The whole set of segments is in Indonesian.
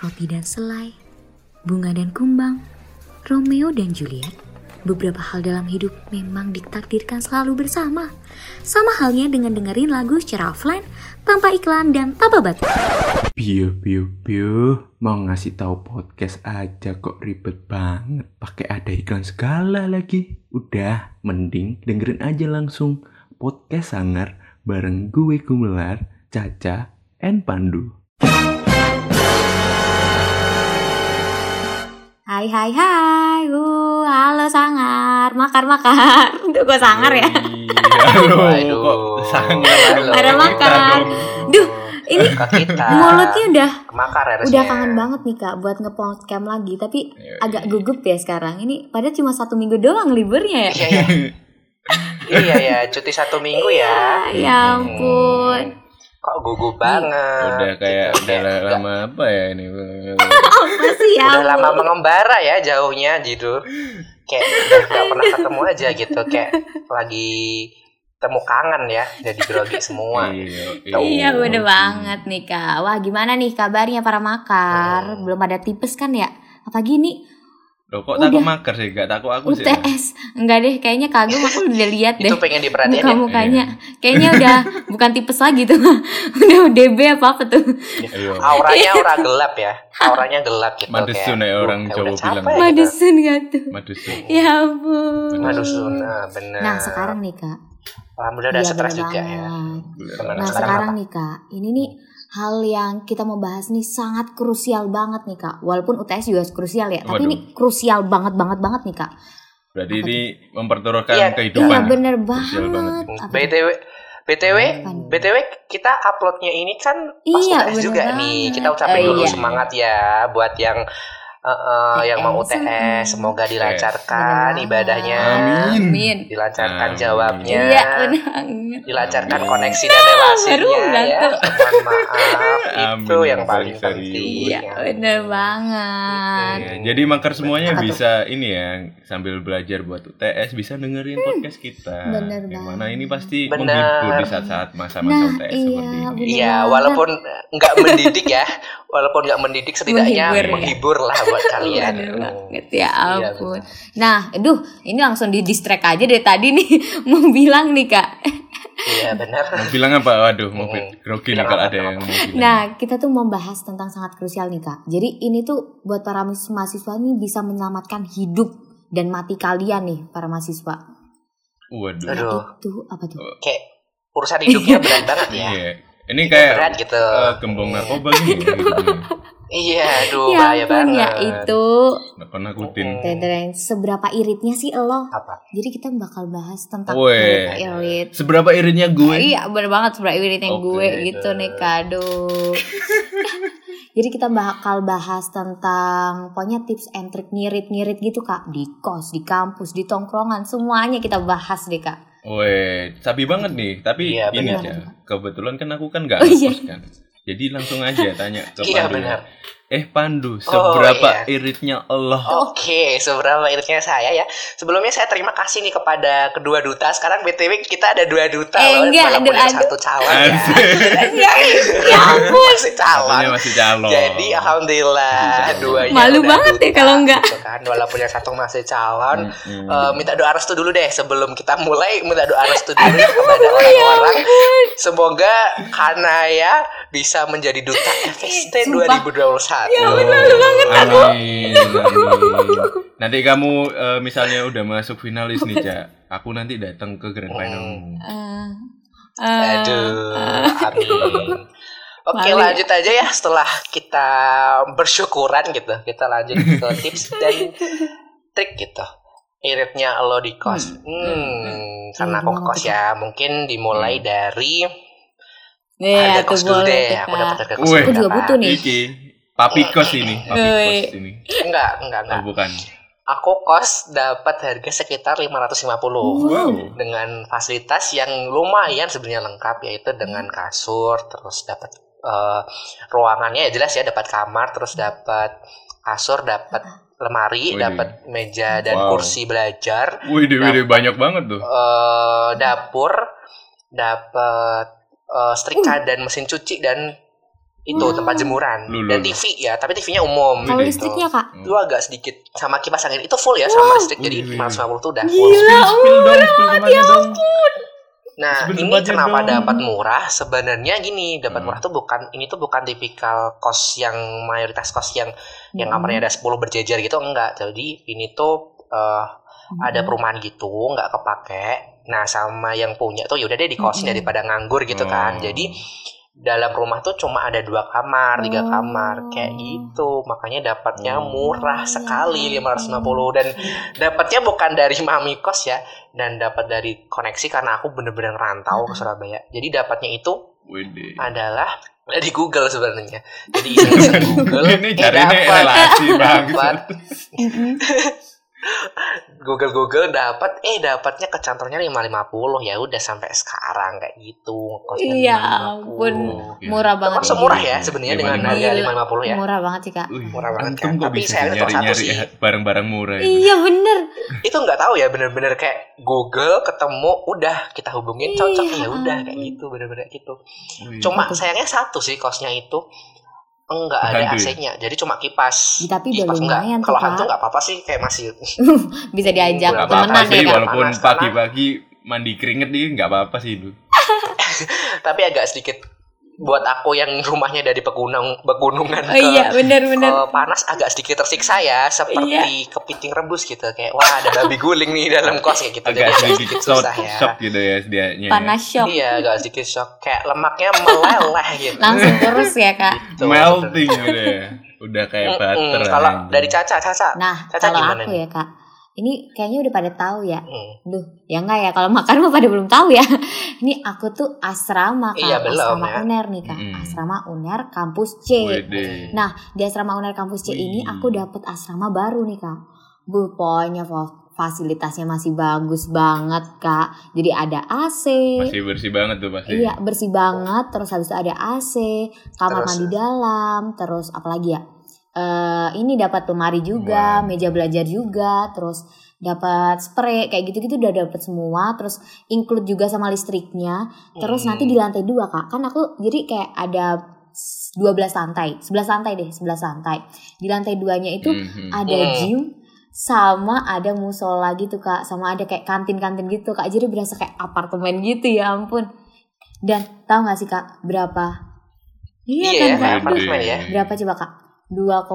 roti dan selai, bunga dan kumbang, Romeo dan Juliet. Beberapa hal dalam hidup memang ditakdirkan selalu bersama. Sama halnya dengan dengerin lagu secara offline, tanpa iklan dan tanpa batas. Piu piu piu, mau ngasih tahu podcast aja kok ribet banget. Pakai ada iklan segala lagi. Udah, mending dengerin aja langsung podcast sangar bareng gue Gumelar, Caca, and Pandu. Hai hai hai, uh, halo sangar, makar makar. Duh, gue sangar ya. Kok sangar? Ada makar. Duh, ini mulutnya udah kemakar ya udah kangen banget nih kak buat ngepodcam lagi, tapi Iya, agak iya. gugup ya sekarang. Ini padahal cuma satu minggu doang liburnya ya. iya iya iya ya cuti satu minggu ya Ya ampun. Kok gugup banget? Udah kayak Gitu. udah lama apa ya ini? Apa sih ya? udah lama mengembara ya jauhnya gitu kayak udah gak pernah ketemu aja gitu kayak lagi temu kangen ya jadi grogi semua. Iya, Iya. Bener banget nih kak. Wah gimana nih kabarnya para makar? Hmm. Belum ada tipes kan ya? Apa gini Loh kok takut makar sih? Gak takut aku sih. UTS Enggak deh kayaknya kagum aku udah lihat deh. itu pengen diperhatiin ya? Muka-mukanya Kayaknya udah bukan tipes lagi tuh. Udah DB apa-apa tuh. Ayo. auranya aura gelap ya? Auranya gelap gitu Madesun kayak, ya orang "Duh, kayak Jawa udah bilang. gitu. Madusun gak tuh? Madusun. Ya ampun. Madusun nah, bener. Nah sekarang nih kak. Alhamdulillah udah Iya stres juga ya. Nah sekarang sekarang apa? nih kak, ini nih hal yang kita mau bahas nih sangat krusial banget nih kak. Walaupun UTS juga krusial ya, tapi Waduh. ini krusial banget banget banget nih kak. Berarti Apa ini mempertaruhkan Iya, kehidupan. Iya bener banget. banget. BTW BTW nih? BTW kita uploadnya ini kan pas Iya, UTS juga nih. banget. Kita ucapin Oh, dulu iya. semangat ya buat yang eh, eh, yang mau UTS, semoga dilancarkan Bener ibadahnya. Amin. Dilancarkan Amin. jawabnya. Iya. Dilancarkan Amin. koneksi dan relasinya Baru ya. Mohon maaf itu Amin. yang paling Sorry, penting. Iya bener banget. Iya, jadi makar semuanya bisa ini ya sambil belajar buat UTS bisa dengerin podcast kita. bener ini pasti Bener. menghibur di saat-saat masa-masa Nah, UTS iya, seperti ini. Iya, walaupun nggak mendidik ya, walaupun nggak mendidik setidaknya Menghibur ya. menghibur, lah buat kalian. Bener banget ya Iya, ampun. Nah, aduh, ini langsung di distract aja dari tadi nih mau bilang nih kak. Iya benar. Mau bilang apa? Waduh, mau Hmm. grogi nih Bilang kalau ada yang mau bilang. Nah, kita tuh membahas tentang sangat krusial nih kak. Jadi ini tuh buat para mahasiswa nih bisa menyelamatkan hidup dan mati kalian nih para mahasiswa. Waduh. Aduh. Itu apa tuh? Kayak urusan hidupnya berat banget ya. Iya. Ini kayak berat gitu. eh, gembong narkoba gini ya, hidupnya. Iya, aduh ya bahaya ampun banget. ya itu. Nakut nakutin. Tedeng, seberapa iritnya sih lo? Apa? Jadi kita bakal bahas tentang Weh. irit. Seberapa iritnya gue? Iya bener banget sebenernya irit yang Oke, gue gitu nih kado. Jadi kita bakal bahas tentang pokoknya tips and trick ngirit-ngirit gitu kak di kos, di kampus, di tongkrongan semuanya kita bahas deh kak. Weh, sabi banget nih. Tapi Iya, ini aja. Kebetulan kan aku kan nggak Oh, iya. ngekos kan. Jadi langsung aja tanya ke Iya Pandu. benar. Eh Pandu, seberapa iritnya Allah? Oke, seberapa iritnya saya ya. Sebelumnya saya terima kasih nih kepada kedua duta. Sekarang BTW kita ada dua duta Eh, loh. enggak, walaupun aduh, yang aduh. satu calon ya. Asik. ya ampun. Masih calon. Masih calon. Jadi alhamdulillah duanya Malu banget ya duta, kalau enggak. gitu kan. Walaupun yang satu masih calon. Mm-mm. Eh, minta doa restu dulu deh sebelum kita mulai minta doa restu dulu kepada orang-orang semoga Kanaya bisa menjadi duta FST Sumpah. 2021 Ya malu banget aku. Amin, amin. Nanti kamu eh, misalnya udah masuk finalis nih, Cak. Aku nanti datang ke grand final. Eh, eh, aduh amin Oke Malu ya. lanjut aja ya setelah kita bersyukuran gitu kita lanjut ke tips dan trik gitu iritnya lo di kos hmm, karena aku Gimana kos ya mungkin dimulai dari Iya, harga tuh kos dulu deh aku dapat harga kos. Aku juga butuh nih. Iki, papi kos ini, papi kos ini. enggak enggak Oh, enggak bukan. aku kos dapat harga sekitar 550 Wow. dengan fasilitas yang lumayan sebenarnya lengkap yaitu dengan kasur terus dapat eh, ruangannya ya jelas ya dapat kamar terus dapat kasur dapat lemari dapat meja dan Wow. kursi belajar Wih, banyak banget tuh. eh, dapur dapat eh, setrika dan mesin cuci dan itu tempat jemuran Lu, lu, dan. TV ya tapi TV-nya umum Kalau gitu. listriknya kak? itu agak sedikit sama kipas angin itu full ya sama listrik jadi Wih, wih. 550 tuh udah full Gila, Spill spill tempatnya dong. Nah, Sebelum ini kenapa dong. dapat murah? Sebenarnya gini, dapat Hmm. murah tuh bukan ini tuh bukan tipikal kos yang mayoritas kos yang yang Hmm. kamarnya ada 10 berjejer gitu enggak. Jadi ini tuh eh, ada Hmm. perumahan gitu, nggak kepake. Nah, sama yang punya tuh yaudah deh dikosin Mm-mm. daripada nganggur gitu kan. Oh. Jadi dalam rumah tuh cuma ada dua kamar, tiga Oh. kamar kayak gitu. Makanya dapatnya Oh. murah sekali iya. 550 dan dapatnya bukan dari mami kos ya dan dapat dari koneksi karena aku bener-bener rantau ke Surabaya. Jadi dapatnya itu Wede. adalah di Google sebenarnya. Jadi iseng-iseng Google Ini eh, cari ini dapat. relasi banget. Google Google dapat eh dapatnya kecantornya 550 ya udah sampai sekarang kayak gitu kosnya Iya 550. ampun, Oke. murah banget. Termasuk murah ya sebenarnya Iya, dengan murah. harga Gila. 550 ya. Murah banget sih kak. Murah banget kan. kok Tapi satu nyari-nyari sih. barang-barang murah itu? Iya bener. Itu nggak tahu ya bener-bener kayak Google ketemu udah kita hubungin cocok Iya, ya udah kayak gitu bener-bener gitu. Cuma sayangnya satu sih kosnya itu enggak ada Hantu ya? AC-nya. Jadi cuma kipas. Ya, tapi udah kipas enggak. lumayan Kalau hantu enggak apa-apa sih kayak masih Bisa diajak Nggak Nggak temenan apa-apa ya sih walaupun pagi-pagi mandi keringet nih nggak apa-apa sih itu. tapi agak sedikit buat aku yang rumahnya dari pegunung pegunungan Oh ke iya bener bener. ke panas agak sedikit tersiksa ya seperti kepiting rebus gitu kayak wah ada babi guling nih dalam kos kayak gitu Agak Jadi sedikit shock, susah ya shock gitu ya sedianya. Panas shock. iya agak sedikit shock kayak lemaknya meleleh gitu Langsung kurus ya kak. Tuh, Melting gitu ya. Udah kayak Mm-mm. butter. kalau dari Caca Caca Nah Caca kalau gimana aku nih? ya kak, ini kayaknya udah pada tahu ya. Hmm. Duh, ya enggak ya kalau makan mah pada belum tahu ya. Ini aku tuh asrama kak, Iya, belum, asrama ya. uner nih kak, Mm-mm. asrama uner kampus C. Wede. Nah di asrama uner kampus C ini Wih. aku dapet asrama baru nih kak. Bu, pokoknya fa- fasilitasnya masih bagus banget kak. Jadi ada AC. Masih bersih banget tuh pasti. Iya bersih banget. Terus habis itu ada AC, kamar Terus? mandi dalam, terus apalagi ya? Eh ini dapat lemari juga, Wah. meja belajar juga, terus dapat spray kayak gitu-gitu udah dapat semua. Terus include juga sama listriknya. Terus Hmm. nanti di lantai dua kak, kan aku jadi kayak ada 12 lantai, 11 lantai deh, 11 lantai. Di lantai duanya itu Mhm. ada Hmm. gym sama ada musola gitu kak sama ada kayak kantin-kantin gitu kak jadi berasa kayak apartemen gitu ya ampun dan tahu nggak sih kak berapa iya, Iya kan ya, kak ya. berapa coba kak 2,2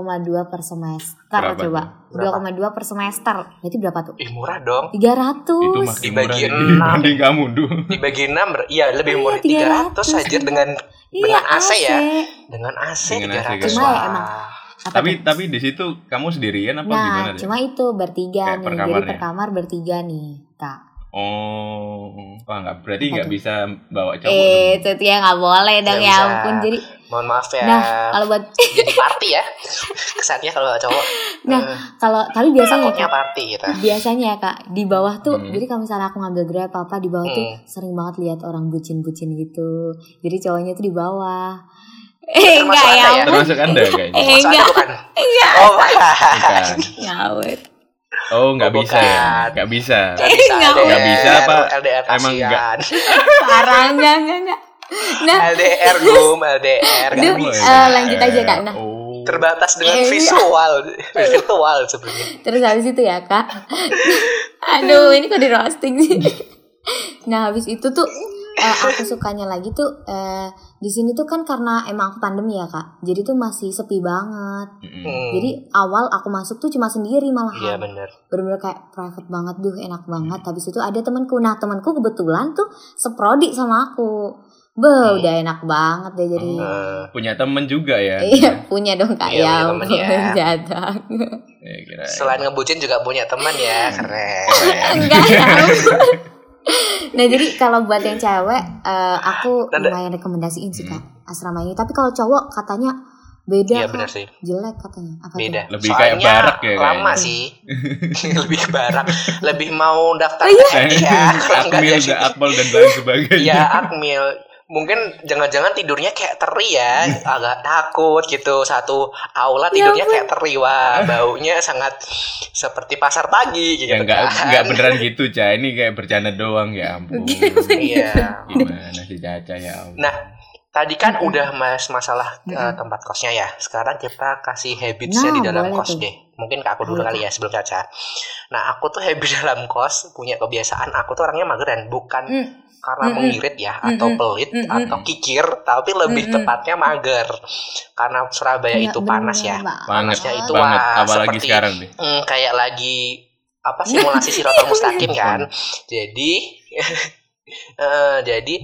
per semester Berapa coba Berapa? 2,2 per semester berarti berapa tuh Ih murah dong 300 itu Dibagi murah enam. dibanding kamu dulu. dibagi 6 ber- iya lebih Iya, murah 300 300 aja dengan iya dengan AC ya. AC. dengan AC Dengan AC 300 kan. Cuma ya emang Apa tapi tuh? tapi di situ kamu sendirian apa nah gimana deh? cuma itu bertiga Kayak nih per jadi per kamar bertiga nih kak Oh, wah nggak berarti nggak bisa bawa cowok. eh dong. itu ya nggak boleh dong ya bisa. ampun jadi mohon maaf ya. Nah kalau buat jadi party ya. Kesannya kalau cowok. Nah, eh, kalau tapi biasanya takutnya kak. party gitu. Biasanya ya kak. Di bawah tuh Hmm. jadi kalau misalnya aku ngambil grab apa di bawah tuh Hmm. sering banget lihat orang bucin-bucin gitu. Jadi cowoknya tuh di bawah. Eh enggak ya ya? Termasuk anda kayaknya. Eh, enggak. bukan? Enggak. Oh bukan. Ngawet Oh nggak Oh, bisa ya? Nggak bisa. Nggak bisa Nggak Nggak bisa apa? LDR Emang kasihan. Parah enggak enggak enggak nah LDR gum LDR Duh, bisa eh, lanjut aja, Kak. Nah. Oh. terbatas dengan Eh, iya. visual virtual sebenarnya terus habis itu ya kak aduh ini kok di roasting sih nah habis itu tuh eh, aku sukanya lagi tuh eh, di sini tuh kan karena emang aku pandemi ya kak jadi tuh masih sepi banget. Hmm. jadi awal aku masuk tuh cuma sendiri malah iya bener bener-bener kayak private banget duh enak banget habis itu ada temanku nah temanku kebetulan tuh seprodi sama aku Be, Hmm. udah enak banget deh jadi. Eh, Punya temen juga ya? iya punya dong kak. Iya, ya ampun ya. Ya, kira. selain ngebucin juga punya teman ya. Keren. Enggak ya nah jadi kalau buat yang cewek eh, aku Tanda- lumayan rekomendasiin sih kak asrama ini. Tapi kalau cowok katanya beda iya kak. bener sih. Jelek katanya. Apa tuh? beda? Lebih kayak Soalnya barak ya lama kayaknya. sih. Lebih barak. Lebih mau daftar Oh, iya? TNI ya kalau enggak Akmil, jadi Akmal dan lain sebagainya. ya akmil mungkin jangan-jangan tidurnya kayak teri ya agak takut gitu satu aula Ya tidurnya kayak teri wah baunya sangat seperti pasar pagi gitu Ya enggak kan. enggak beneran gitu, Ca. Ini kayak bercanda doang ya ampun. iya Gimana sih Caca ya ampun. nah Tadi kan Mm-mm. udah mas masalah eh, Mm-mm. tempat kosnya ya. Sekarang kita kasih habitsnya Nah, di dalam kos tuh. deh. Mungkin ke aku dulu kali ya sebelum Caca. Nah aku tuh habit dalam kos punya kebiasaan. Aku tuh orangnya mageran, bukan Mm. Karena Mm-mm. mengirit ya atau Mm-mm. pelit Mm-mm. atau kikir, tapi lebih Mm-mm. tepatnya mager. Karena Surabaya Iya, itu panas ya. banget. Panasnya itu banget wah apalagi seperti sekarang nih Hmm, kayak lagi apa simulasi sirotol mustaqim kan. Jadi eh, jadi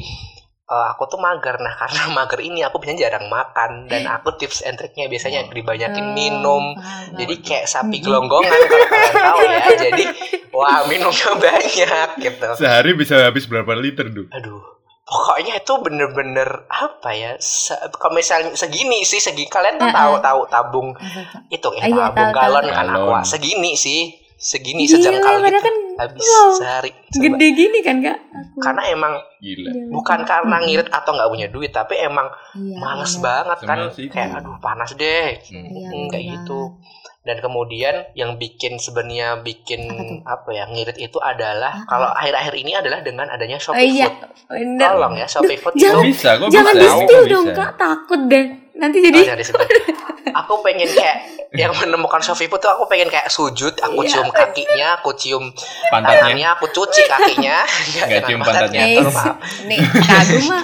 eh, aku tuh mager. Nah karena mager ini aku biasanya jarang makan dan aku tips and triknya biasanya dibanyakin minum. Oh, Jadi kayak sapi gelonggongan kalau kalian tahu ya. Jadi wah minumnya banyak gitu. sehari bisa habis berapa liter tuh Aduh. Pokoknya itu bener-bener apa ya? Se- kalau misalnya segini sih, segi kalian tuh Eh, tahu eh. tahu tabung Apa tuh? itu ya Ah, iya, tabung tahu, galon tahu. kan aqua segini sih segini Gila, sejengkal padahal gitu. kan habis wow, sehari. gede gini kan kak? Aku- karena emang gila. Bukan karena Mm-mm. ngirit atau nggak punya duit tapi emang Iya, males banget kan. Kayak aduh panas deh. Hmm. Iya, Hmm, kayak gitu. Dan kemudian yang bikin sebenarnya bikin Apa apa, ya ngirit itu adalah Ah, kalau akhir-akhir ini adalah dengan adanya Oh Shopee iya, Food. bener. tolong ya Shopee Food Jangan- itu bisa? Kok Jangan bisa? di dong kak, takut deh. Nanti jadi Oh, aku pengen kayak yang menemukan Shopee Food tuh aku pengen kayak sujud aku Iya. cium kakinya aku cium pantatnya. tangannya aku cuci kakinya. Nggak cium pantatnya. Nih kagum mah.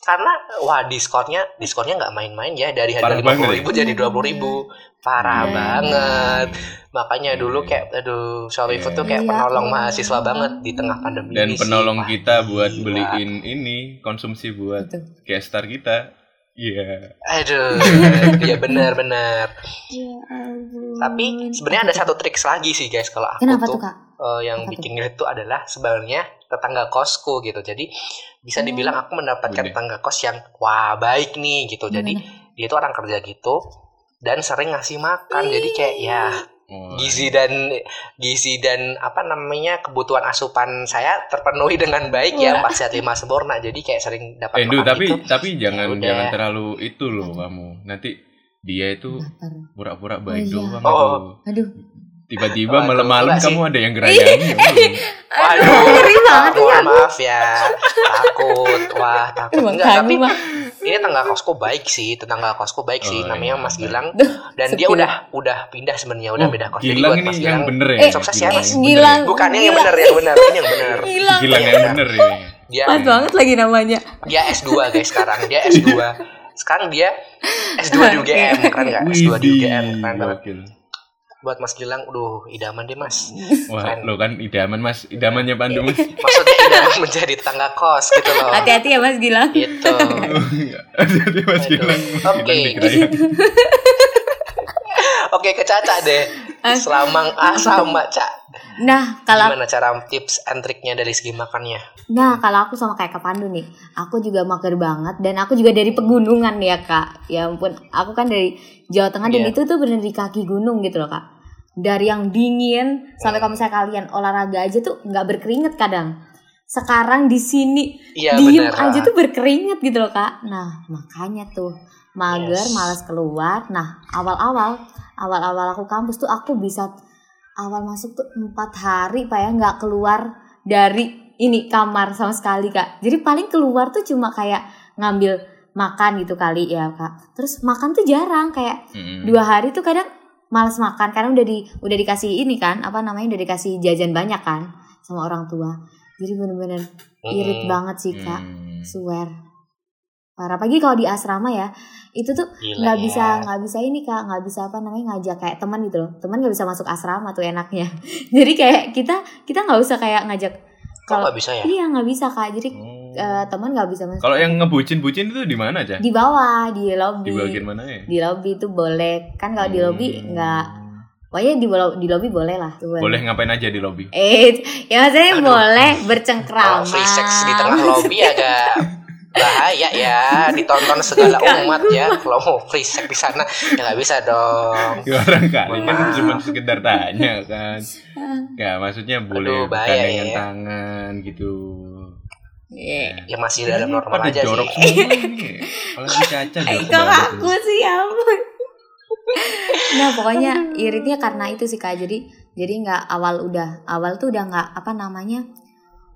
karena wah diskonnya diskonnya nggak main-main ya. Dari harga lima puluh ribu jadi dua puluh ribu. Parah Iya. banget. Makanya dulu kayak aduh Shopee Food tuh kayak Iya. penolong mahasiswa banget di tengah pandemi dan ini. sih. penolong Wah, kita buat beliin ini konsumsi buat Gitu. kayak star kita iya aduh ya benar-benar Ya ampun. tapi sebenarnya ada satu trik lagi sih guys kalau aku Kenapa tuh tuh kak? eh, yang Apa bikin tuh adalah sebenarnya tetangga kosku gitu. Jadi bisa Oh. dibilang aku mendapatkan tetangga kos yang wah baik nih gitu. Jadi Gimana? dia tuh orang kerja gitu dan sering ngasih makan. Jadi kayak ya Oh, gizi dan gizi dan apa namanya kebutuhan asupan saya terpenuhi dengan baik ya empat sehat lima sempurna. Jadi kayak sering dapat Eh, tapi itu. tapi jangan udah. jangan terlalu itu loh kamu. Nanti dia itu pura-pura Oh, baik iya. doang Oh. itu. Aduh, Tiba-tiba Waduh, malam-malam kamu ada yang gerayangin. Waduh, ngeri banget ya. maaf ya, takut, wah takut. Enggak, tapi mah. Ini tetangga kosku baik sih, tetangga kosku baik sih, Oh, namanya iya. Mas Gilang. Duh, Dan dia sepi. udah udah pindah sebenarnya, udah Oh, beda kos. Gilang buat ini Mas yang Gilang, bener ya. Eh, sukses ya, Mas. yang bener Gilang. ya? bukan yang Gila. bener, yang bener, ini yang bener. Gilang. Gilang Iya. yang bener ini. Dia Pas banget lagi namanya. dia S2 guys sekarang, dia S2. Sekarang dia S2 di UGM, keren nggak? S2 di UGM, keren banget. Buat Mas Gilang, duh idaman deh Mas. Wah, Keren. lo kan idaman mas, idamannya Pandu mas. Maksudnya idaman menjadi tetangga kos gitu loh. Hati-hati ya Mas Gilang. Gitu. Jadi mas Aduh. Gilang, Mas Oke. Gilang dikerayang. Oke, ke Caca deh. Ah. Selamang A sama Ca. Nah, kalau Gimana cara tips and triknya dari segi makannya? Nah, kalau aku sama kayak Kak Pandu nih, aku juga mager banget dan aku juga dari pegunungan ya Kak. Ya ampun, aku kan dari Jawa Tengah dan Iya. itu tuh bener di kaki gunung gitu loh Kak. Dari yang dingin sampai kalau misalnya kalian olahraga aja tuh nggak berkeringet kadang. Sekarang di sini Iya diem benar. aja tuh berkeringet gitu loh Kak. Nah, makanya tuh mager, Yes. malas keluar. Nah, awal-awal, awal-awal aku kampus tuh aku bisa awal masuk tuh empat hari pak ya nggak keluar dari ini kamar sama sekali kak jadi paling keluar tuh cuma kayak ngambil makan gitu kali ya kak terus makan tuh jarang kayak Mm-mm. dua hari tuh kadang males makan karena udah di udah dikasih ini kan apa namanya udah dikasih jajan banyak kan sama orang tua jadi bener-bener irit Hmm, banget sih kak Hmm. swear parah pagi kalau di asrama ya itu tuh nggak ya. bisa nggak bisa ini kak nggak bisa apa namanya ngajak kayak teman gitu loh teman nggak bisa masuk asrama tuh enaknya jadi kayak kita kita nggak usah kayak ngajak kalau nggak bisa ya? iya nggak bisa kak jadi Oh. Eh, teman nggak bisa masuk Kalau yang ngebucin-bucin itu di mana aja? di bawah di lobby Di bagian mana ya? di lobby itu boleh kan kalau di lobby Hmm. nggak pokoknya di lo- di lobby boleh lah Tuh, Boleh ngapain aja di lobby? eh ya maksudnya Aduh. boleh Kalau bercengkrama free sex di tengah lobby agak bahaya ya ditonton segala umat ya kalau mau free sex di sana ya nggak bisa dong Ya orang kali kan cuma sekedar tanya kan. Ya maksudnya boleh Aduh, bahaya ya. tangan gitu. Iya. ya masih dalam normal pada aja jorok sih. Apalagi Caca jorok banget aku sih ya ampun. Nah pokoknya iritnya karena itu sih kak jadi jadi nggak awal udah awal tuh udah nggak apa namanya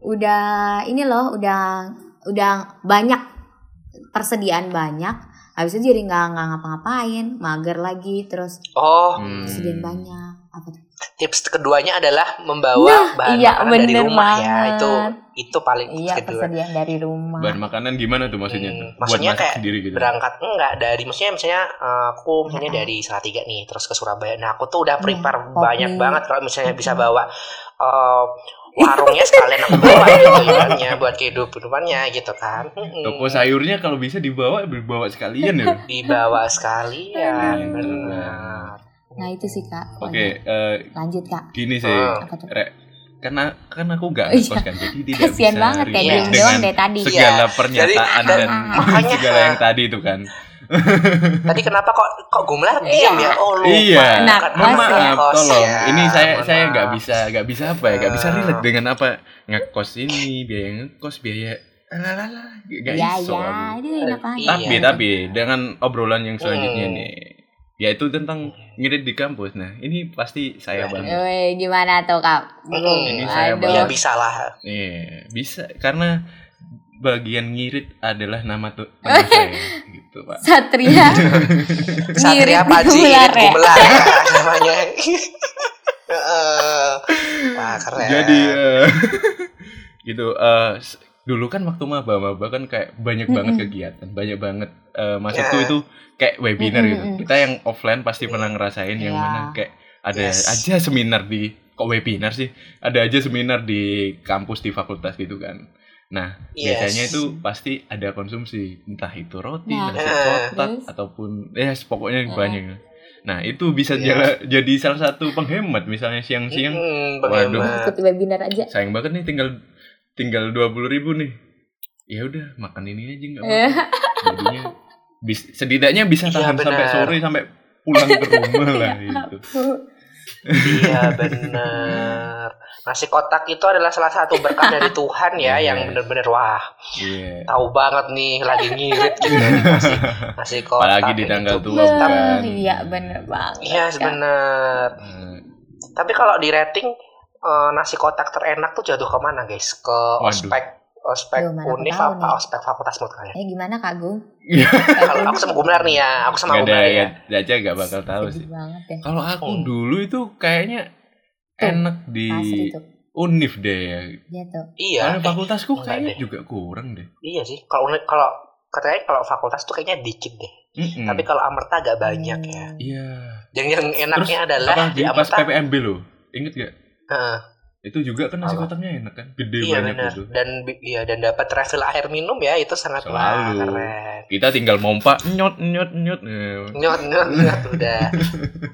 udah ini loh udah udah banyak persediaan banyak habis itu jadi nggak nggak ngapa-ngapain mager lagi terus Oh, Hmm. persediaan banyak apa tuh tips keduanya adalah membawa Nah, bahan iya, makanan dari rumah ya. Itu itu paling iya kedua. persediaan dari rumah Bahan makanan gimana tuh maksudnya? Hmm, tuh? maksudnya Buat masak kayak sendiri gitu. berangkat enggak dari maksudnya misalnya eh, aku misalnya dari Salatiga nih terus ke Surabaya. Nah, aku tuh udah Iya, prepare kopi. banyak banget kalau misalnya bisa bawa eh, warungnya sekalian aku bawa gitu ibaratnya buat kehidupannya gitu kan. Toko sayurnya kalau bisa dibawa dibawa sekalian ya. dibawa sekalian benar. Nah itu sih kak Oke, eh, lanjut kak gini sih. Ah. apa tuh Re, karena kan aku gak Iya. ngekos kan, jadi tidak kasian bisa banget kayak diem dengan doang deh tadi segala Iya. pernyataan Jadi, dan makanya- segala yang tadi itu kan. Tadi kenapa kok kok gumelar diam ya? Oh lupa. Iya. Nah, Mohon maaf, ngekos tolong. ya. Ini saya Mohon saya nggak bisa nggak bisa apa ya, nggak bisa Ah. relate dengan apa ngekos ini, biaya ngekos, biaya lalala, nggak ya iso ya itu enak aja Iya. Tapi tapi dengan obrolan yang selanjutnya Hmm. nih, yaitu tentang ngirit di kampus. Nah, ini pasti saya Nah, banget. Woi, gimana tuh kak? Mm, Ini saya Aduh. Ya banget. bisa lah. Iya, bisa karena bagian ngirit adalah nama tuh nama saya gitu, Pak. Satria. Satria Ngirit Paji gumelar Irit ya? Gumelar ya, namanya. Heeh. Wah keren. Jadi eh, gitu eh, s- dulu kan waktu maba-maba kan kayak banyak banget Mm-mm. kegiatan, banyak banget eh, Ya. maksudku itu kayak webinar gitu. Mm-mm. Kita yang offline pasti pernah ngerasain yang Iya. mana kayak ada Yes. aja seminar di kok webinar sih? Ada aja seminar di kampus di fakultas gitu kan. Nah, Yes. biasanya itu pasti ada konsumsi, entah itu roti, Nah, nasi kotak ataupun ya pokoknya Nah. banyak. Nah, itu bisa Iya. jala- jadi salah satu penghemat misalnya siang-siang Hmm, Waduh. Ikut webinar aja. sayang banget nih tinggal tinggal dua puluh ribu nih ya udah makan ini aja nggak Eh. apa-apa jadinya bis, setidaknya bisa Iya, tahan sampai benar. sore sampai pulang ke rumah lah gitu Iya benar. Nasi kotak itu adalah salah satu berkah dari Tuhan ya, Yes. yang benar-benar wah iya tahu banget nih lagi ngirit gitu ya, nasi nasi kotak. apalagi di itu. tanggal tua bukan Iya bener banget. Iya sebenar. Eh, Tapi kalau di rating eh, nasi kotak terenak tuh jatuh ke mana guys? Ke Waduh. ospek ospek Duh, mana univ apa nih. ospek fakultas menurut kalian? Eh gimana Kak Gung? Iya. Kalau aku sama Gumlar nih ya, aku sama Gumlar ya. ya Jaja nggak bakal tahu Sedih sih banget deh. kalau aku Hmm. dulu itu kayaknya Tuh, enak di Asli tuh. univ deh ya Iya tuh. Iya, Karena eh, fakultasku enggak kayaknya deh. juga kurang deh iya sih. Kalau kalau katanya kalau fakultas tuh kayaknya dikit deh. Mm-mm. Tapi kalau Amerta agak banyak ya. Iya Yang yang enaknya adalah apa di di pas Amerta. PPMB loh inget gak Heeh, itu juga kan nasi kotaknya enak kan gede iya banyak benar. gitu Dan iya dan dapat refill air minum ya itu sangat wah, keren. kita tinggal mompa nyot nyot nyot Nyot nyot nyot udah.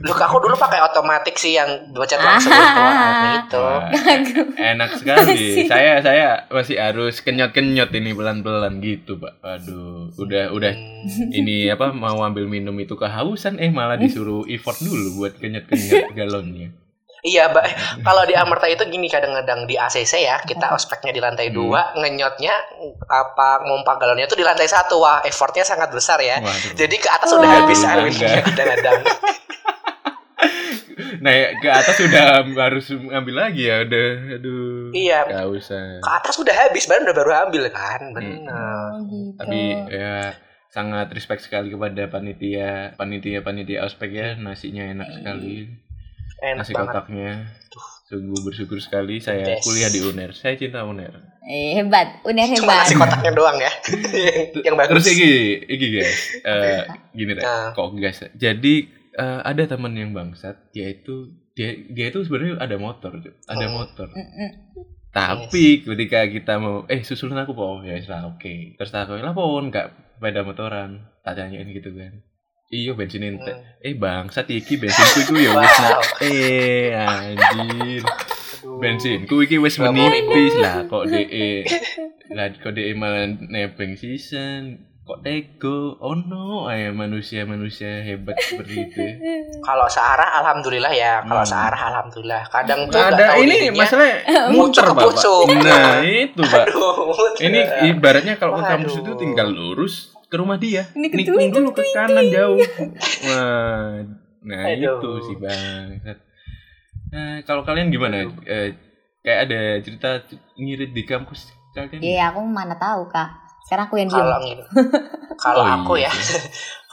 Lu aku dulu pakai otomatik sih yang baca langsung keluar airnya itu. Wah, Kagum. enak sekali saya saya masih harus kenyot kenyot ini pelan pelan gitu pak aduh udah udah Hmm. ini apa mau ambil minum itu kehausan eh malah disuruh effort dulu buat kenyot kenyot galonnya Iya, Mbak. Kalau di Amerta itu gini kadang-kadang di ACC ya, kita ospeknya di lantai Hmm. dua, ngenyotnya apa ngompak galonnya itu di lantai satu. Wah, effortnya sangat besar ya. Waduh. Jadi ke atas udah Wah. habis Betul air banget. minumnya kadang-kadang. naik ke atas udah harus ngambil lagi ya udah aduh Iya. Gak usah Ke atas udah habis, baru udah baru ambil kan. Benar. Oh gitu. tapi ya sangat respect sekali kepada panitia panitia panitia ospek ya nasinya enak sekali Enak nasi banget. kotaknya sungguh bersyukur sekali saya Yes. kuliah di uner saya cinta uner Eh, hebat, uner Cuma hebat. nasi kotaknya doang ya. yang bagus. terus iki iki guys eh, gini deh Nah. kok guys jadi eh, ada teman yang bangsat yaitu dia dia itu sebenarnya ada motor ada Oh. motor Mm-mm. tapi ketika kita mau eh susulin aku po ya wis lah oke terus aku lah po nggak pada motoran tak tanyain gitu kan iyo bensin ente Hmm. eh bangsat iki bensinku iku ya wis Wow. nak eh anjir Aduh. bensinku iki wis menipis lah kok de lah kok de malah nebeng season kok tego oh no ay manusia manusia hebat seperti itu Kalau searah alhamdulillah ya. Kalau Hmm. searah alhamdulillah. Kadang tuh ada tahu ini dirinya. masalah muter bapak nah itu pak Aduh, ini ibaratnya kalau ke kampus itu tinggal lurus ke rumah dia. Ini ke nikung dulu ke kanan jauh. Wah nah Aduh. itu sih bang nah kalau kalian gimana? Eh, kayak ada cerita ngirit di kampus kalian? Iya, aku mana tahu kak. Sekarang aku yang diem. Kalau. Kalau Oh, aku iya ya,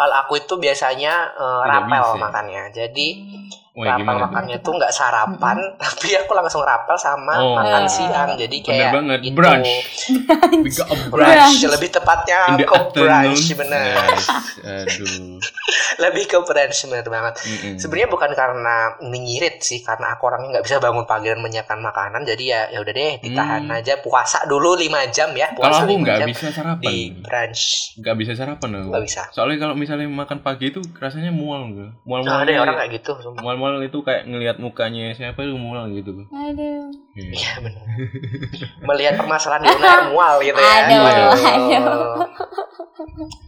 kalau aku itu biasanya Tidak rapel bisa. makannya. Jadi Wah, rapel makannya itu nggak sarapan, tapi aku langsung rapel sama Oh. makan siang. Jadi Bener kayak banget, itu brunch. We got a brunch. brunch. Lebih tepatnya ke brunch, bener. Yes. Aduh. Lebih ke brunch bener banget. Mm-mm. Sebenarnya bukan karena menyirit sih, karena aku orangnya nggak bisa bangun pagi dan menyiapkan makanan. Jadi ya ya udah deh, ditahan Hmm. aja puasa dulu 5 jam ya. Kalau Puasa aku 5 nggak bisa sarapan. di brunch. Nggak bisa sarapan aku. Nggak bisa. Soalnya kalau misalnya makan pagi itu rasanya mual gitu. Mual Nah, mual. ada orang kayak gitu. mual mual itu kayak ngelihat mukanya siapa itu mual gitu. Aduh. Iya. Iya benar. Melihat permasalahan di mual gitu ya. Aduh, aduh.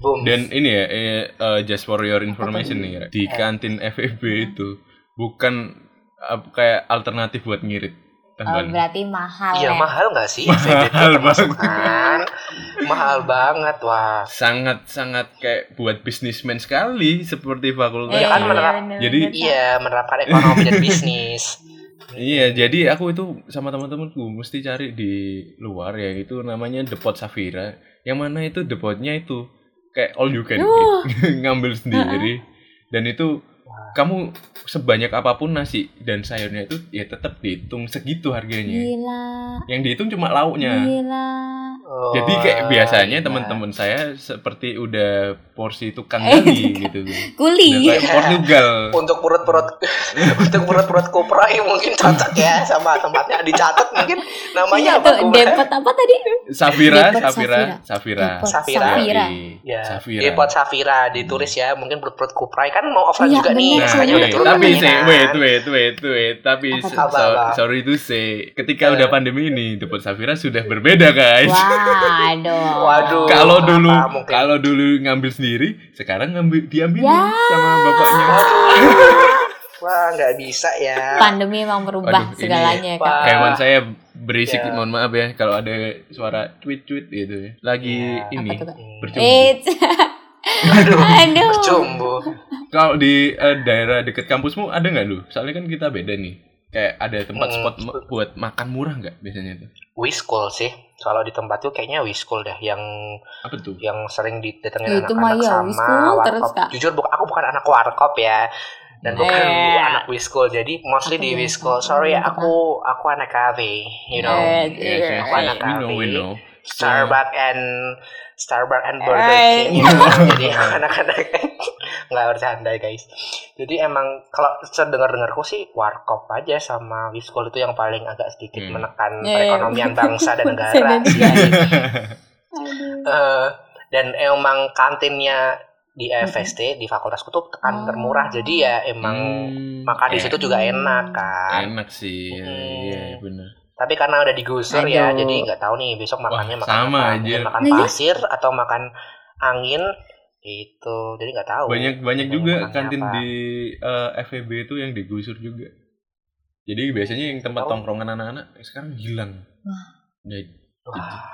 Boom. Dan ini ya, eh, eh, just for your information nih, Ra. di kantin FEB itu bukan eh, kayak alternatif buat ngirit. Oh, berarti mahal Iya ya. mahal nggak sih? Mahal banget. kan? Mahal banget wah. sangat sangat kayak buat bisnismen sekali seperti fakultas. Iya kan, ya. menerap- Jadi-. Iya menerapkan ekonomi dan bisnis. Iya, jadi aku itu sama teman-temanku mesti cari di luar ya itu namanya Depot Safira. Yang mana itu depotnya itu kayak all you can eat, ngambil sendiri. Dan itu kamu sebanyak apa pun nasi dan sayurnya itu ya tetap dihitung segitu harganya. Gila. Yang dihitung cuma lauknya. Gila. Oh, Jadi kayak biasanya iya. teman-teman saya seperti udah porsi tukang gali gitu. Udah Kuli. kayak Portugal. untuk perut-perut untuk perut-perut kupra yang mungkin cocok ya sama tempatnya dicatat mungkin namanya Iya apa tuh, depot apa tadi? Safira, Depot Safira, Safira. Depot Safira. Safira. Ya, Safira. Depot Safira ditulis ya, mungkin perut-perut kupra kan mau offline Iya, juga nih, bener, Nah, makanya Iya, udah wait, turun tapi harganya say, wait, wait, wait, wait, tapi Apa so- tuh? Apa, so- apa? sorry to say, ketika Eh. udah pandemi ini, Depot Safira sudah berbeda guys. Waduh. Waduh. Kalau dulu, kalau dulu ngambil sendiri, sekarang ngambil diambil Ya. sama bapaknya. Wah, nggak bisa ya. Pandemi emang merubah Waduh, ini- segalanya kan. Wah. Hewan saya berisik, Ya. mohon maaf ya, kalau ada suara tweet-tweet gitu ya. Lagi Ya. ini bercumbu. Aduh, Aduh. bercumbu. Kalau di eh, daerah deket kampusmu ada nggak lu? Soalnya kan kita beda nih. Kayak ada tempat Hmm. spot buat makan murah nggak biasanya tuh? Wiskul sih. Kalau di tempat tuh kayaknya Wiskul dah yang Apa tuh? yang sering didatengin Ya, itu anak-anak ya, sama Wiskul terus, warkop. Kak. Jujur bu- aku bukan anak warkop ya. Dan bukan Eh. anak Wiskul. Jadi mostly Aku di Wiskul. Sorry aku aku anak cafe, you know. Eh, Yes, yes, Aku anak know. Starbucks and Starbucks and Burger. King. Jadi anak-anak nggak bercanda guys. Jadi emang kalau sedengar-dengarku sih warkop aja sama Wiskul itu yang paling agak sedikit Hmm. menekan Eh, perekonomian bangsa dan negara dan sih. Aduh. Eh, dan emang kantinnya di FST di fakultasku tuh tekan Oh. termurah jadi ya emang Hmm, makan di situ juga enak kan enak sih. ya, Hmm. Iya, benar. Tapi karena udah digusur ya Aduh. jadi nggak tahu nih besok Wah, makannya makan sama apa aja. Makan pasir atau makan angin itu jadi nggak tahu Banyak banyak juga kantin apa. di eh, FEB itu yang digusur juga. Jadi biasanya yang tempat tongkrongan anak-anak sekarang hilang. Wah. Ya, Wah.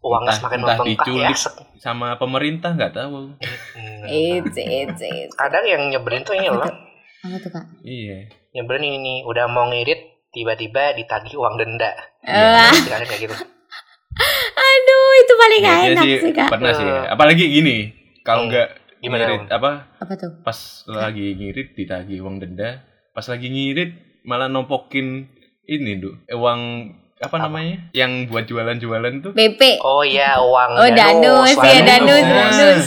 uangnya Entah- semakin entah membengkak ya diculik. sama pemerintah nggak tahu. Eits, eits, eits. kadang yang nyebelin tuh ini loh Apa tuh, Kak? Iya. nyebelin ini nih udah mau ngirit tiba-tiba ditagih uang denda Wah, Istilahnya kayak gitu aduh, itu paling gak Biasanya enak sih sih, Kak. pernah sih. Apalagi gini, kalau Hmm. nggak Gimana, ngirit apa Apa tuh? pas lagi ngirit ditagih uang denda, pas lagi ngirit malah nompokin ini, Du. Eh, Uang apa, Apa? namanya? Yang buat jualan-jualan tuh. BP. oh iya uang Oh, danus, iya, danus. danus, Nah. danus.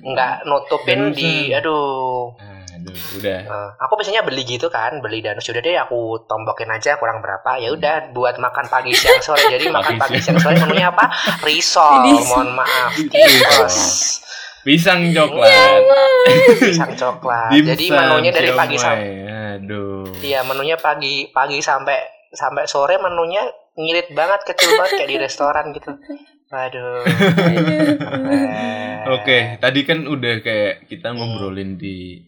nggak nutupin Danus, di aduh Aduh, udah. Eh, aku biasanya beli gitu kan beli danus. Udah deh aku tombokin aja kurang berapa. Ya udah buat makan pagi siang sore. Jadi makan Pagi siang. sore menunya apa? Risol. Mohon maaf. Risol. terus Pisang coklat. pisang coklat. Dimsum, jadi menunya dari pagi sampai Aduh. iya menunya pagi pagi sampai sampai sore menunya ngirit banget kecil banget kayak di restoran gitu. Aduh Eh, Oke, tadi kan udah kayak kita Hmm. ngobrolin di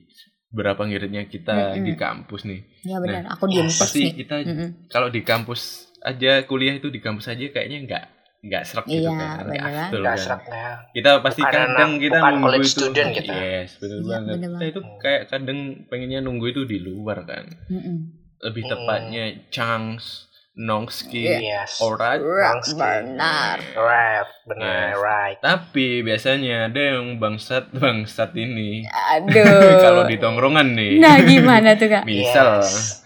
berapa ngiritnya kita Mm-mm. di kampus nih. Ya benar, aku diem Pasti nih. kita Mm-mm. kalau di kampus aja kuliah itu di kampus aja kayaknya nggak nggak serak gitu Iya, kan. Kayak banget. after nggak kan. serak ya Kita pasti Bukan kadang anak- kita bukan nunggu college itu. student kita. Yes, betul Iya, banget. bener Kita itu kayak kadang pengennya nunggu itu di luar kan. Mm-mm. Lebih Mm-mm. tepatnya chunks nongski, Yes. alright. Langsung. benar. Right, benar, Yes. right. Tapi biasanya ada yang bangsat bangsat ini. Aduh. Kalau di tongkrongan nih. Nah, gimana tuh, Kak? Misal, Yes.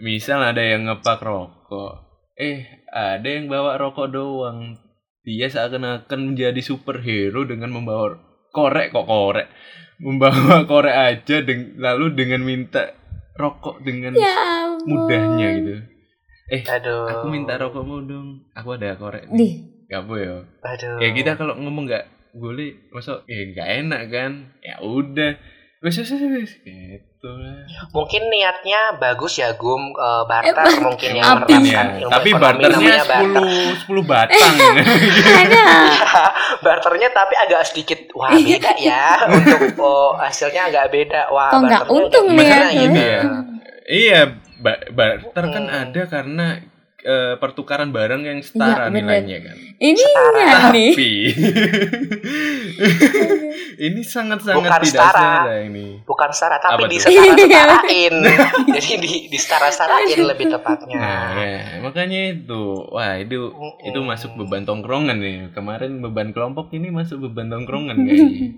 misal ada yang ngepak rokok. Eh, ada yang bawa rokok doang. Dia seakan-akan menjadi superhero dengan membawa korek kok korek. Membawa korek aja deng- lalu dengan minta rokok dengan Ya ampun. mudahnya gitu. Eh, Aduh. aku minta rokokmu dong. Aku ada korek. nih. Dih, Gak boleh. Aduh. Kayak kita kalau ngomong nggak boleh, masa ya nggak enak kan? Ya udah. Wes wes wes gitu lah. Mungkin niatnya bagus ya Gum eh, barter Eh, mungkin yang menerapkan Iya, ilmu tapi barternya. 10 10 batang. ada. barternya tapi agak sedikit wah beda ya untuk oh, hasilnya agak beda wah barternya untung nih ya? gitu Iya. Ba- barter kan Hmm. ada karena eh, pertukaran barang yang setara Iya, bener. nilainya kan. Ini Setara. enggak nih. Tapi ini sangat-sangat Bukan tidak setara. setara ini. bukan setara tapi Apa tuh? disetara-setarain jadi di disetara-setarain lebih tepatnya Nah, ya, makanya itu. Wah, itu Mm-mm. itu masuk beban tongkrongan nih. Kemarin beban kelompok ini masuk beban tongkrongan kayaknya.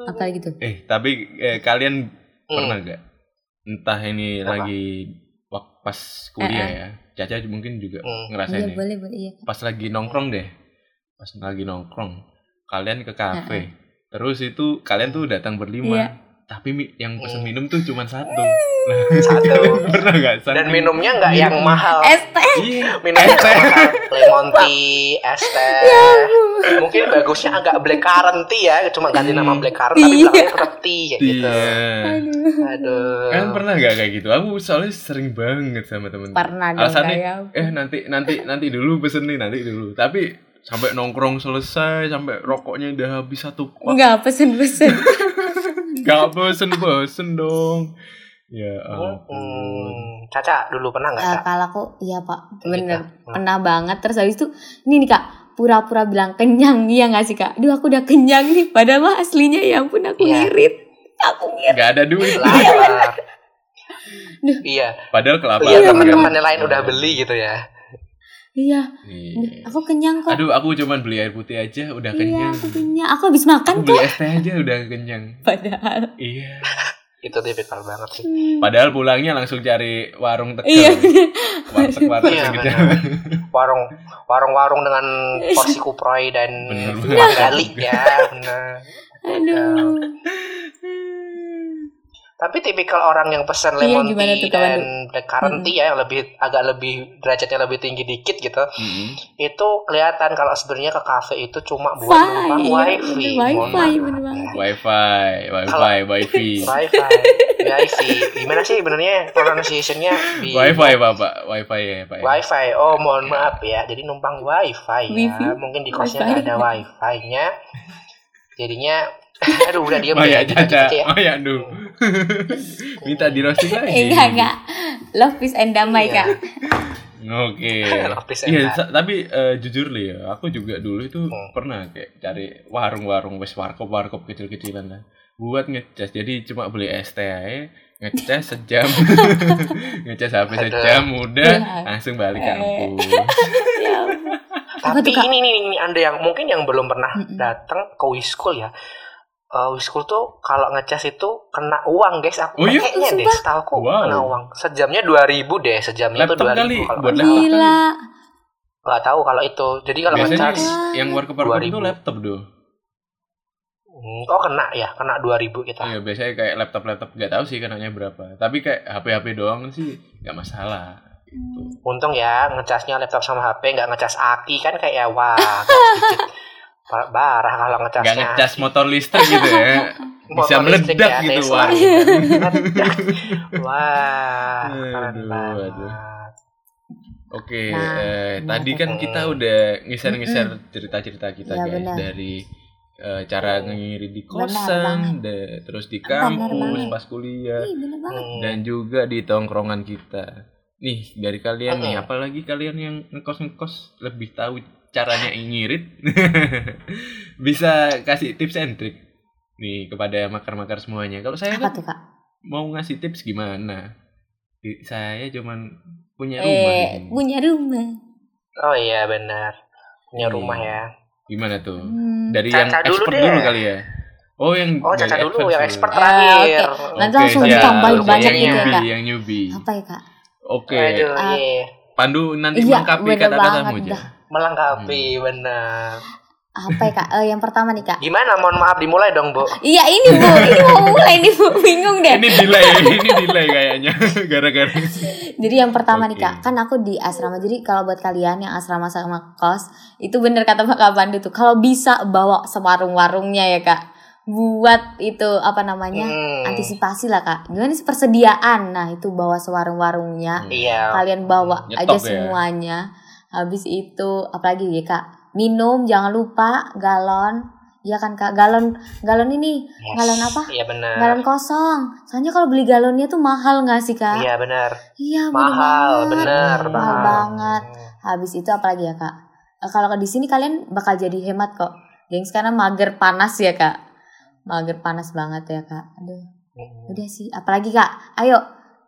Apa gitu? eh, tapi eh, kalian Hmm. pernah gak? Entah ini Apa? lagi pas kuliah ya. Caca mungkin juga Hmm. ngerasain Iya, ya. boleh, boleh. Iya. Pas lagi nongkrong deh. Pas lagi nongkrong. Kalian ke kafe. Terus itu kalian tuh datang berlima. Iya. Tapi yang pesen Hmm. minum tuh cuma satu. satu pernah gak? dan minumnya nggak yang mahal Es teh. Iya. minumnya Es teh. nggak mahal lemon tea es teh mungkin bagusnya agak black currant tea ya cuma ganti nama black currant tapi Iya. belakangnya tetap tea kayak gitu Iya. Aduh. aduh Kan pernah gak kayak gitu? Aku soalnya sering banget sama temen. Pernah dong Alasannya, kayak eh nanti nanti nanti dulu pesen nih nanti dulu. Tapi sampai nongkrong selesai sampai rokoknya udah habis satu pak. Enggak pesen-pesen. Gak bosen bosen dong. Ya ampun. Hmm, Caca dulu pernah nggak Eh, Kak? kalau aku iya pak bener Hmm. pernah banget terus habis itu ini nih kak pura-pura bilang kenyang iya nggak sih kak Duh aku udah kenyang nih padahal mah aslinya ya ampun aku Iya. ngirit aku ngirit Gak ada duit. Lapar. iya Padahal kelaparan. iya teman-teman yang lain udah beli gitu ya iya Iya. aku kenyang kok Aduh, aku cuman beli air putih aja udah iya kenyang. aku kenyang aku habis makan Aku beli kok es teh aja udah kenyang. padahal Iya. itu tipikal banget sih Hmm. Padahal pulangnya langsung cari warung tegal. iya Warteg-warteg Iya, gitu. warung warung-warung dengan porsi kuproy dan gali ya benar aduh tapi tipikal orang yang pesan Iya, lemon gimana tea tuh, dan black currant tea ya yang lebih agak lebih derajatnya lebih tinggi dikit gitu Mm-mm. itu kelihatan kalau sebenarnya ke kafe itu cuma buat numpang iya, wifi Mohon wifi, maaf. bener banget. Wifi, wifi, Kalau- wifi. wifi wifi gimana sih sebenarnya pronunciationnya di Wifi bapak, wifi ya pak. ya? wifi oh mohon maaf ya jadi numpang wifi ya Wifi. mungkin di kosnya Wifi. ada wifi-nya jadinya aduh udah diam Oh ya gitu caca, ya oh ya duh. Minta di roasting lagi. Eh, enggak enggak love peace and damai Iya. kak Oke. Lapis Iya, tapi eh, jujur li ya, aku juga dulu itu Hmm. pernah kayak cari warung-warung wes warkop-warkop kecil-kecilan lah. Buat ngecas. Jadi cuma beli es teh aja, ngecas sejam. ngecas HP Aduh. sejam udah Iya. langsung balik Eh. kampus. ya Tapi ini nih, ini anda yang mungkin yang belum pernah datang ke Wiskul ya. Eh Wiskul tuh kalau ngecas itu kena uang guys. Aku Oh iya? kayaknya deh, setahu Wow. kena uang. Sejamnya 2000 deh, sejamnya tuh Laptop 2000 kali, kalau buat laptop. gila Nggak tahu kalau itu. Jadi kalau Biasanya ngecas yang warkop-warkop 2000. itu laptop doh. hmm, oh kena ya, kena 2000 kita. Iya, biasanya kayak laptop-laptop nggak tahu sih kenanya berapa. Tapi kayak HP-HP doang sih nggak masalah. Gitu. Untung ya ngecasnya laptop sama HP nggak ngecas aki kan kayak wah barah kalau ngecasnya. Nggak ngecas motor listrik gitu ya. Bisa Motor meledak ya, gitu warung. Meledak. Wah, keren Aduh, banget. aduh. Oke, Nah, eh, gimana tadi kan kita udah ngeser-ngeser cerita-cerita kita Iya, guys benar. dari eh, cara ngirit di kosan, da- terus di kampus pas kuliah, Ih, bener Hmm. dan juga di tongkrongan kita. Nih dari kalian nih, Mm-mm. apalagi kalian yang ngekos-ngekos lebih tahu caranya ngirit, bisa kasih tips and trick nih kepada makar-makar semuanya. Kalau saya apa kan tuh kak mau ngasih tips gimana? Saya cuman punya rumah. Eh, sini. punya rumah. Oh iya benar. Punya Iya. rumah ya. Gimana tuh? Hmm. Dari Caca yang dulu expert deh. dulu kali ya. Oh yang Oh, Caca dulu yang dulu. expert Eh, terakhir. oke. Nanti Oke, langsung siap. ditambahin Oke, banyak yang gitu ya, newbie, Kak. Yang newbie. Apa ya kak? Oke. Aduh, Ah. iya. Pandu nanti Iya, melengkapi bener kata-katamu aja. dah. Melengkapi Hmm. benar. Apa ya kak? Eh, yang pertama nih kak. Gimana? Mohon maaf dimulai dong, Bu. Iya ini bu, ini mau mulai nih bu, bingung deh. Ini delay, ini delay kayaknya gara-gara. Jadi yang pertama nih Oke. kak, kan aku di asrama. Jadi kalau buat kalian yang asrama sama kos, itu bener kata Pak Pandu tuh. Kalau bisa bawa sewarung-warungnya ya kak, buat itu apa namanya Hmm. antisipasi lah kak. Gimana sih persediaan? Nah itu bawa sewarung-warungnya. Iya. Kalian bawa Nyetop aja ya. Habis itu apalagi ya kak? Minum jangan lupa galon. Iya kan kak, galon galon ini Yes. galon apa? Iya benar. galon kosong. Soalnya kalau beli galonnya tuh mahal nggak sih kak? Iya benar. Iya Mahal, benar, Mahal Mahal banget. Habis itu apalagi ya kak? Eh, kalau di sini kalian bakal jadi hemat kok. Gengs karena mager panas ya kak. Mager panas banget ya kak. Aduh, udah sih. Apalagi kak? Ayo,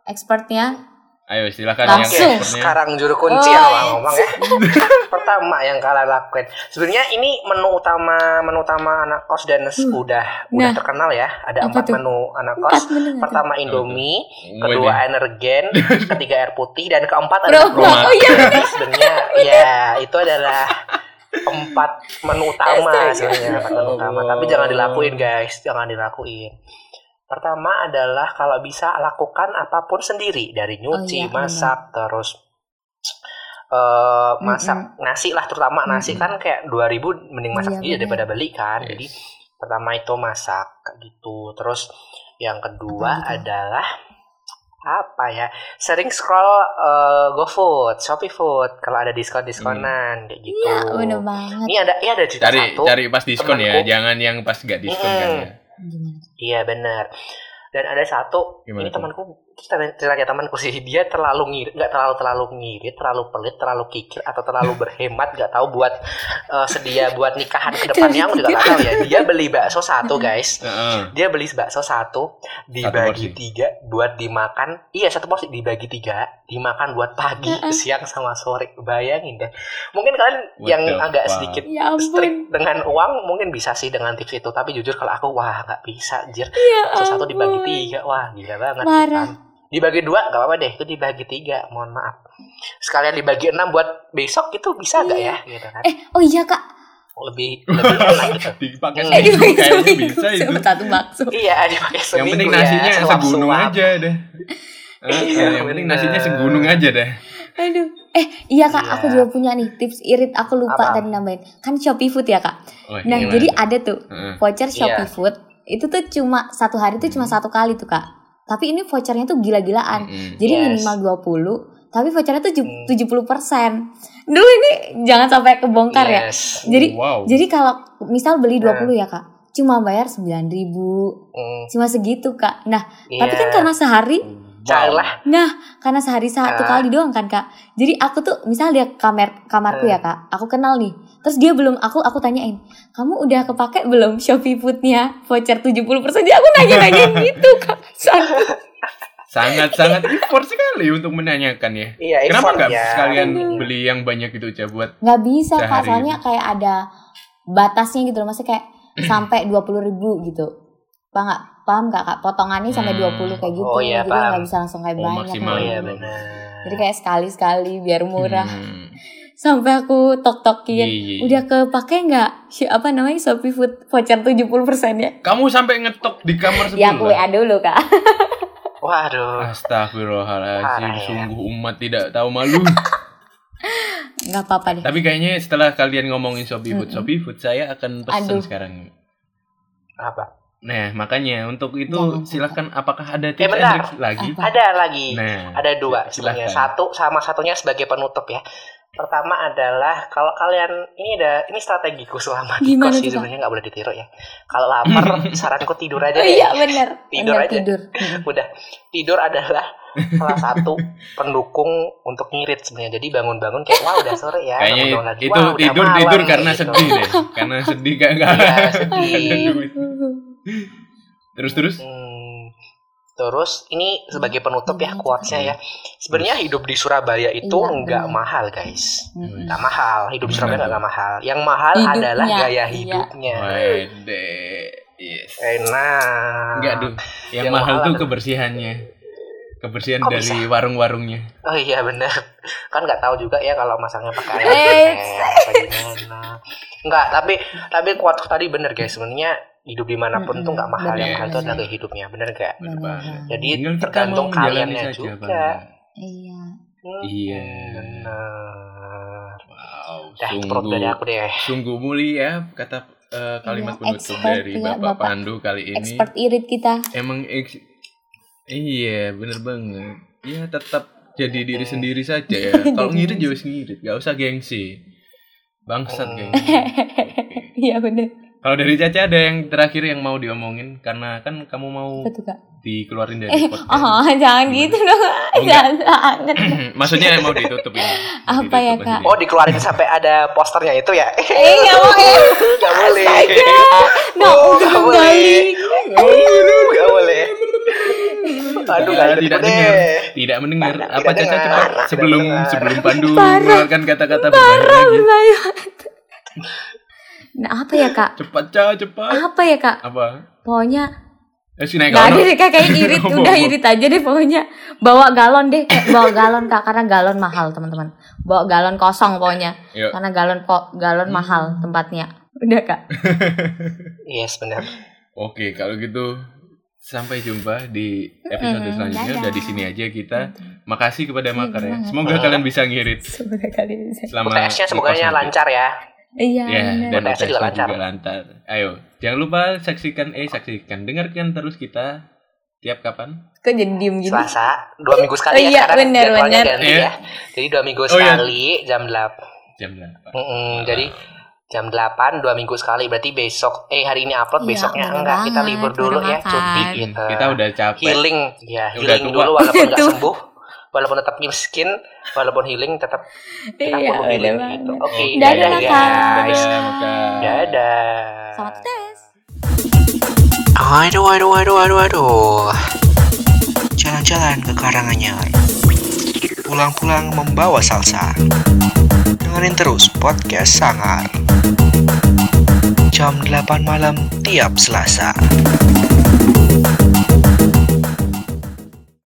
expertnya. Ayo silakan Langsung. yang sekarang juru kunci Oh, yang iya. ngomong ya. Pertama yang kalian lakuin. Sebenarnya ini menu utama menu utama anak kos dan Hmm. udah udah Nah. terkenal ya. Ada Apa empat menu anak kos. Pertama Indomie, Wede. kedua energen, ketiga air putih dan keempat adalah bro, oh iya sebenarnya ya itu adalah empat menu utama sebenarnya empat menu utama. Tapi jangan dilakuin guys, jangan dilakuin. Pertama adalah kalau bisa lakukan apa pun sendiri dari nyuci, iya, masak, terus eh masak nasi lah terutama nasi Mm-mm. kan kayak 2000 mending masak Iya, daripada beli kan. Yes. Jadi pertama itu masak kayak gitu. Terus yang kedua gitu? adalah apa ya sering scroll eh, GoFood, Shopee Food kalau ada diskon-diskonan kayak gitu. Iya, bener banget. Ini ada iya ada cerita Cari satu. cari pas diskon ya, temanku. jangan yang pas gak diskon kan Mm-mm. ya. Gimana? Iya benar. Dan ada satu Gimana ini temanku kita ceritanya temanku sih dia terlalu ngirit nggak terlalu terlalu ngirit terlalu pelit terlalu kikir atau terlalu berhemat nggak tahu buat eh, sedia buat nikahan ke depannya aku juga nggak tahu ya. Dia beli bakso satu guys. Dia beli bakso satu dibagi porsi. tiga buat dimakan. Iya satu porsi dibagi tiga dimakan buat pagi siang sama sore. Bayangin deh. Mungkin kalian What yang agak fuck? sedikit Ya strict dengan uang mungkin bisa sih dengan tips itu. Tapi jujur kalau aku wah nggak bisa jir. Ya bakso satu dibagi tiga wah gila banget. Parah. kan. Dibagi dua nggak apa-apa deh itu dibagi tiga mohon maaf sekalian dibagi enam buat besok itu bisa nggak ya gitu kan Eh, oh iya kak. lebih lebih enak gitu Dipakai Hmm. Eh, seminggu dibagi kayaknya bisa itu. Satu bakso. iya dipakai Yang seminggu penting ya, nasinya suap-suap. segunung aja deh. Eh, Iya, yang penting nasinya segunung aja deh. Aduh. Eh, iya kak, Iya. aku juga punya nih tips irit. Aku lupa Apa? tadi nambahin. Kan Shopee Food ya kak. Oh, Nah, gimana jadi ada tuh voucher Shopee Iya. Food. Itu tuh cuma satu hari tuh cuma Hmm. satu kali tuh kak. Tapi ini vouchernya tuh gila-gilaan. Mm-mm. Jadi Yes. minimal 20, tapi vouchernya tuh ju- Hmm. 70%. Dulu ini jangan sampai kebongkar ya. Yes. Jadi wow. jadi kalau misal beli Nah. 20 ya kak, cuma bayar 9.000 Hmm, cuma segitu kak. Nah, tapi iya. kan karena sehari Carilah. Nah, karena sehari satu Ah. kali doang kan kak. Jadi aku tuh misal dia kamar kamarku Ah. ya kak, aku kenal nih. Terus dia belum aku aku tanyain, kamu udah kepake belum Shopee Foodnya voucher 70%? Jadi aku nanya-nanyain gitu kak. Sangat. sangat-sangat effort sekali untuk menanyakan ya. Iya, Kenapa nggak ya. sekalian beli yang banyak itu aja buat Nggak bisa kak, soalnya kayak ada batasnya gitu loh. Maksudnya kayak sampai 20 ribu gitu. Nggak? Paham nggak kak? Potongannya sampai Hmm. 20 kayak gitu. Oh, iya, Jadi paham. nggak bisa langsung kayak Oh, banyak. maksimal Hmm. benar. Jadi kayak sekali-sekali biar murah. Hmm. Sampai aku tok-tokin. Iya, iya, iya. Udah kepake nggak? Si- Apa namanya Shopee Food voucher 70% ya? Kamu sampai ngetok di kamar Ya aku. WA dulu kak. Waduh. Astagfirullahaladzim, ya. sungguh umat tidak tahu malu. Nggak apa-apa deh. Tapi kayaknya setelah kalian ngomongin Shopee Food, Mm-mm. Shopee Food saya akan pesan Aduh. sekarang. Apa? Nah, makanya untuk itu Jangan, silahkan apakah ada Eh, tips and bentar. tricks lagi? Apa? Ada lagi. Nah, Ada dua sebenarnya. silahkan. Satu sama satunya sebagai penutup ya. Pertama adalah kalau kalian ini ada ini strategiku selama di kos sih sebenarnya nggak boleh ditiru ya. Kalau lapar saranku tidur aja Oh deh. iya bener. Tidur Bener, aja. tidur. Udah tidur adalah salah satu pendukung untuk ngirit sebenarnya. Jadi bangun-bangun kayak wah udah sore ya. Kayaknya lagi, itu "Wah, udah tidur malam," tidur karena gitu. sedih deh. Karena sedih gak, gak Iya, ada sedih. Terus terus? Hmm, Terus ini sebagai penutup ya tuh, quotesnya ya. Sebenarnya hidup di Surabaya itu Iya, nggak mahal guys. Mm-mm. Nggak mahal. Hidup di Surabaya nggak mahal. Yang mahal Hidupnya, adalah gaya iya. hidupnya. Wede. Yes. Enak. Enggak dong. Yang, Yang mahal mahal tuh kebersihannya. Kebersihan Kok dari warung-warungnya. Oh iya benar. Kan nggak tahu juga ya kalau masaknya pakai air Eh, apa gimana. Enggak, tapi tapi kuat tadi bener guys. Sebenarnya hidup di mana pun tuh nggak mahal. benar, yang mahal itu benar. adalah gaya hidupnya. Bener gak? Bener Benar. banget. Jadi tergantung kaliannya juga. Bang. Iya. Hmm, Iya. Bener. Wow, Dah perut dari sungguh, aku deh. sungguh mulia kata eh, kalimat Iya, penutup expert dari ya, Bapak, Bapak. Pandu kali ini. Expert irit kita. Emang ex- iya, bener banget. Ya tetap jadi diri sendiri saja ya. Kalau ngirit ya wis ngirit, gak usah gengsi. Bangsat Hmm. gengsi. Iya bener. Kalau dari Caca ada yang terakhir yang mau diomongin karena kan kamu mau Betul kak. dikeluarin dari Eh, podcast. oh jangan Gimana? gitu dong. enggak. jangan. Maksudnya mau ditutup ini. Apa ya, Kak? Oh dikeluarin sampai ada posternya itu ya? Eh nggak boleh. Gak boleh. Nggak Oh, udah nggak boleh. kembali. Gak boleh. Aduh Ya, tidak dengar, tidak mendengar. Tidak Apa Caca cepat sebelum dengar. sebelum Pandu mengeluarkan kata-kata berbahaya lagi. Berbahaya. Nah apa ya kak? Cepat Caca, cepat. Apa ya kak? Apa? Pokoknya Eh, Gak ada kalau- deh kak kayak irit. Udah irit aja deh pokoknya Bawa galon deh Kayak Bawa galon kak Karena galon mahal teman-teman Bawa galon kosong pokoknya Yuk. Karena galon ko galon mahal tempatnya Udah kak Yes benar. Oke, kalau gitu sampai jumpa di episode Mm-mm, selanjutnya. dadah. Udah di sini aja kita. Makasih kepada Iya, Makar ya. Semoga kalian bisa ngirit Semoga kalian bisa selama UTS-nya semoga lancar ya. Iya Ya, bener. dan UTS-nya juga UTS lancar. juga lancar. Ayo, jangan lupa saksikan eh saksikan dengarkan terus kita tiap kapan? Kok jadi diem gini Selasa dua minggu sekali Oh ya iya, sekarang benar, jadwalnya benar. ganti Iya. ya. Jadi dua minggu Oh, iya. sekali jam 8 Jam 8. jadi jam 8 dua minggu sekali berarti besok eh hari ini upload Iya, besoknya enggak kita banget, libur dulu ya cuti gitu. Kita udah capek. healing ya Udah healing tua. dulu walaupun nggak sembuh walaupun tetap miskin walaupun healing tetap kita Iya perlu healing banget gitu. Oke, Dadah, dadah Kak. guys. Dadah. Dadah. Selamat tes Aduh, aduh, aduh, aduh, aduh. Jalan-jalan ke Karanganyar. Pulang-pulang membawa salsa. Dengerin terus podcast Sangar. Jam 8 malam tiap Selasa.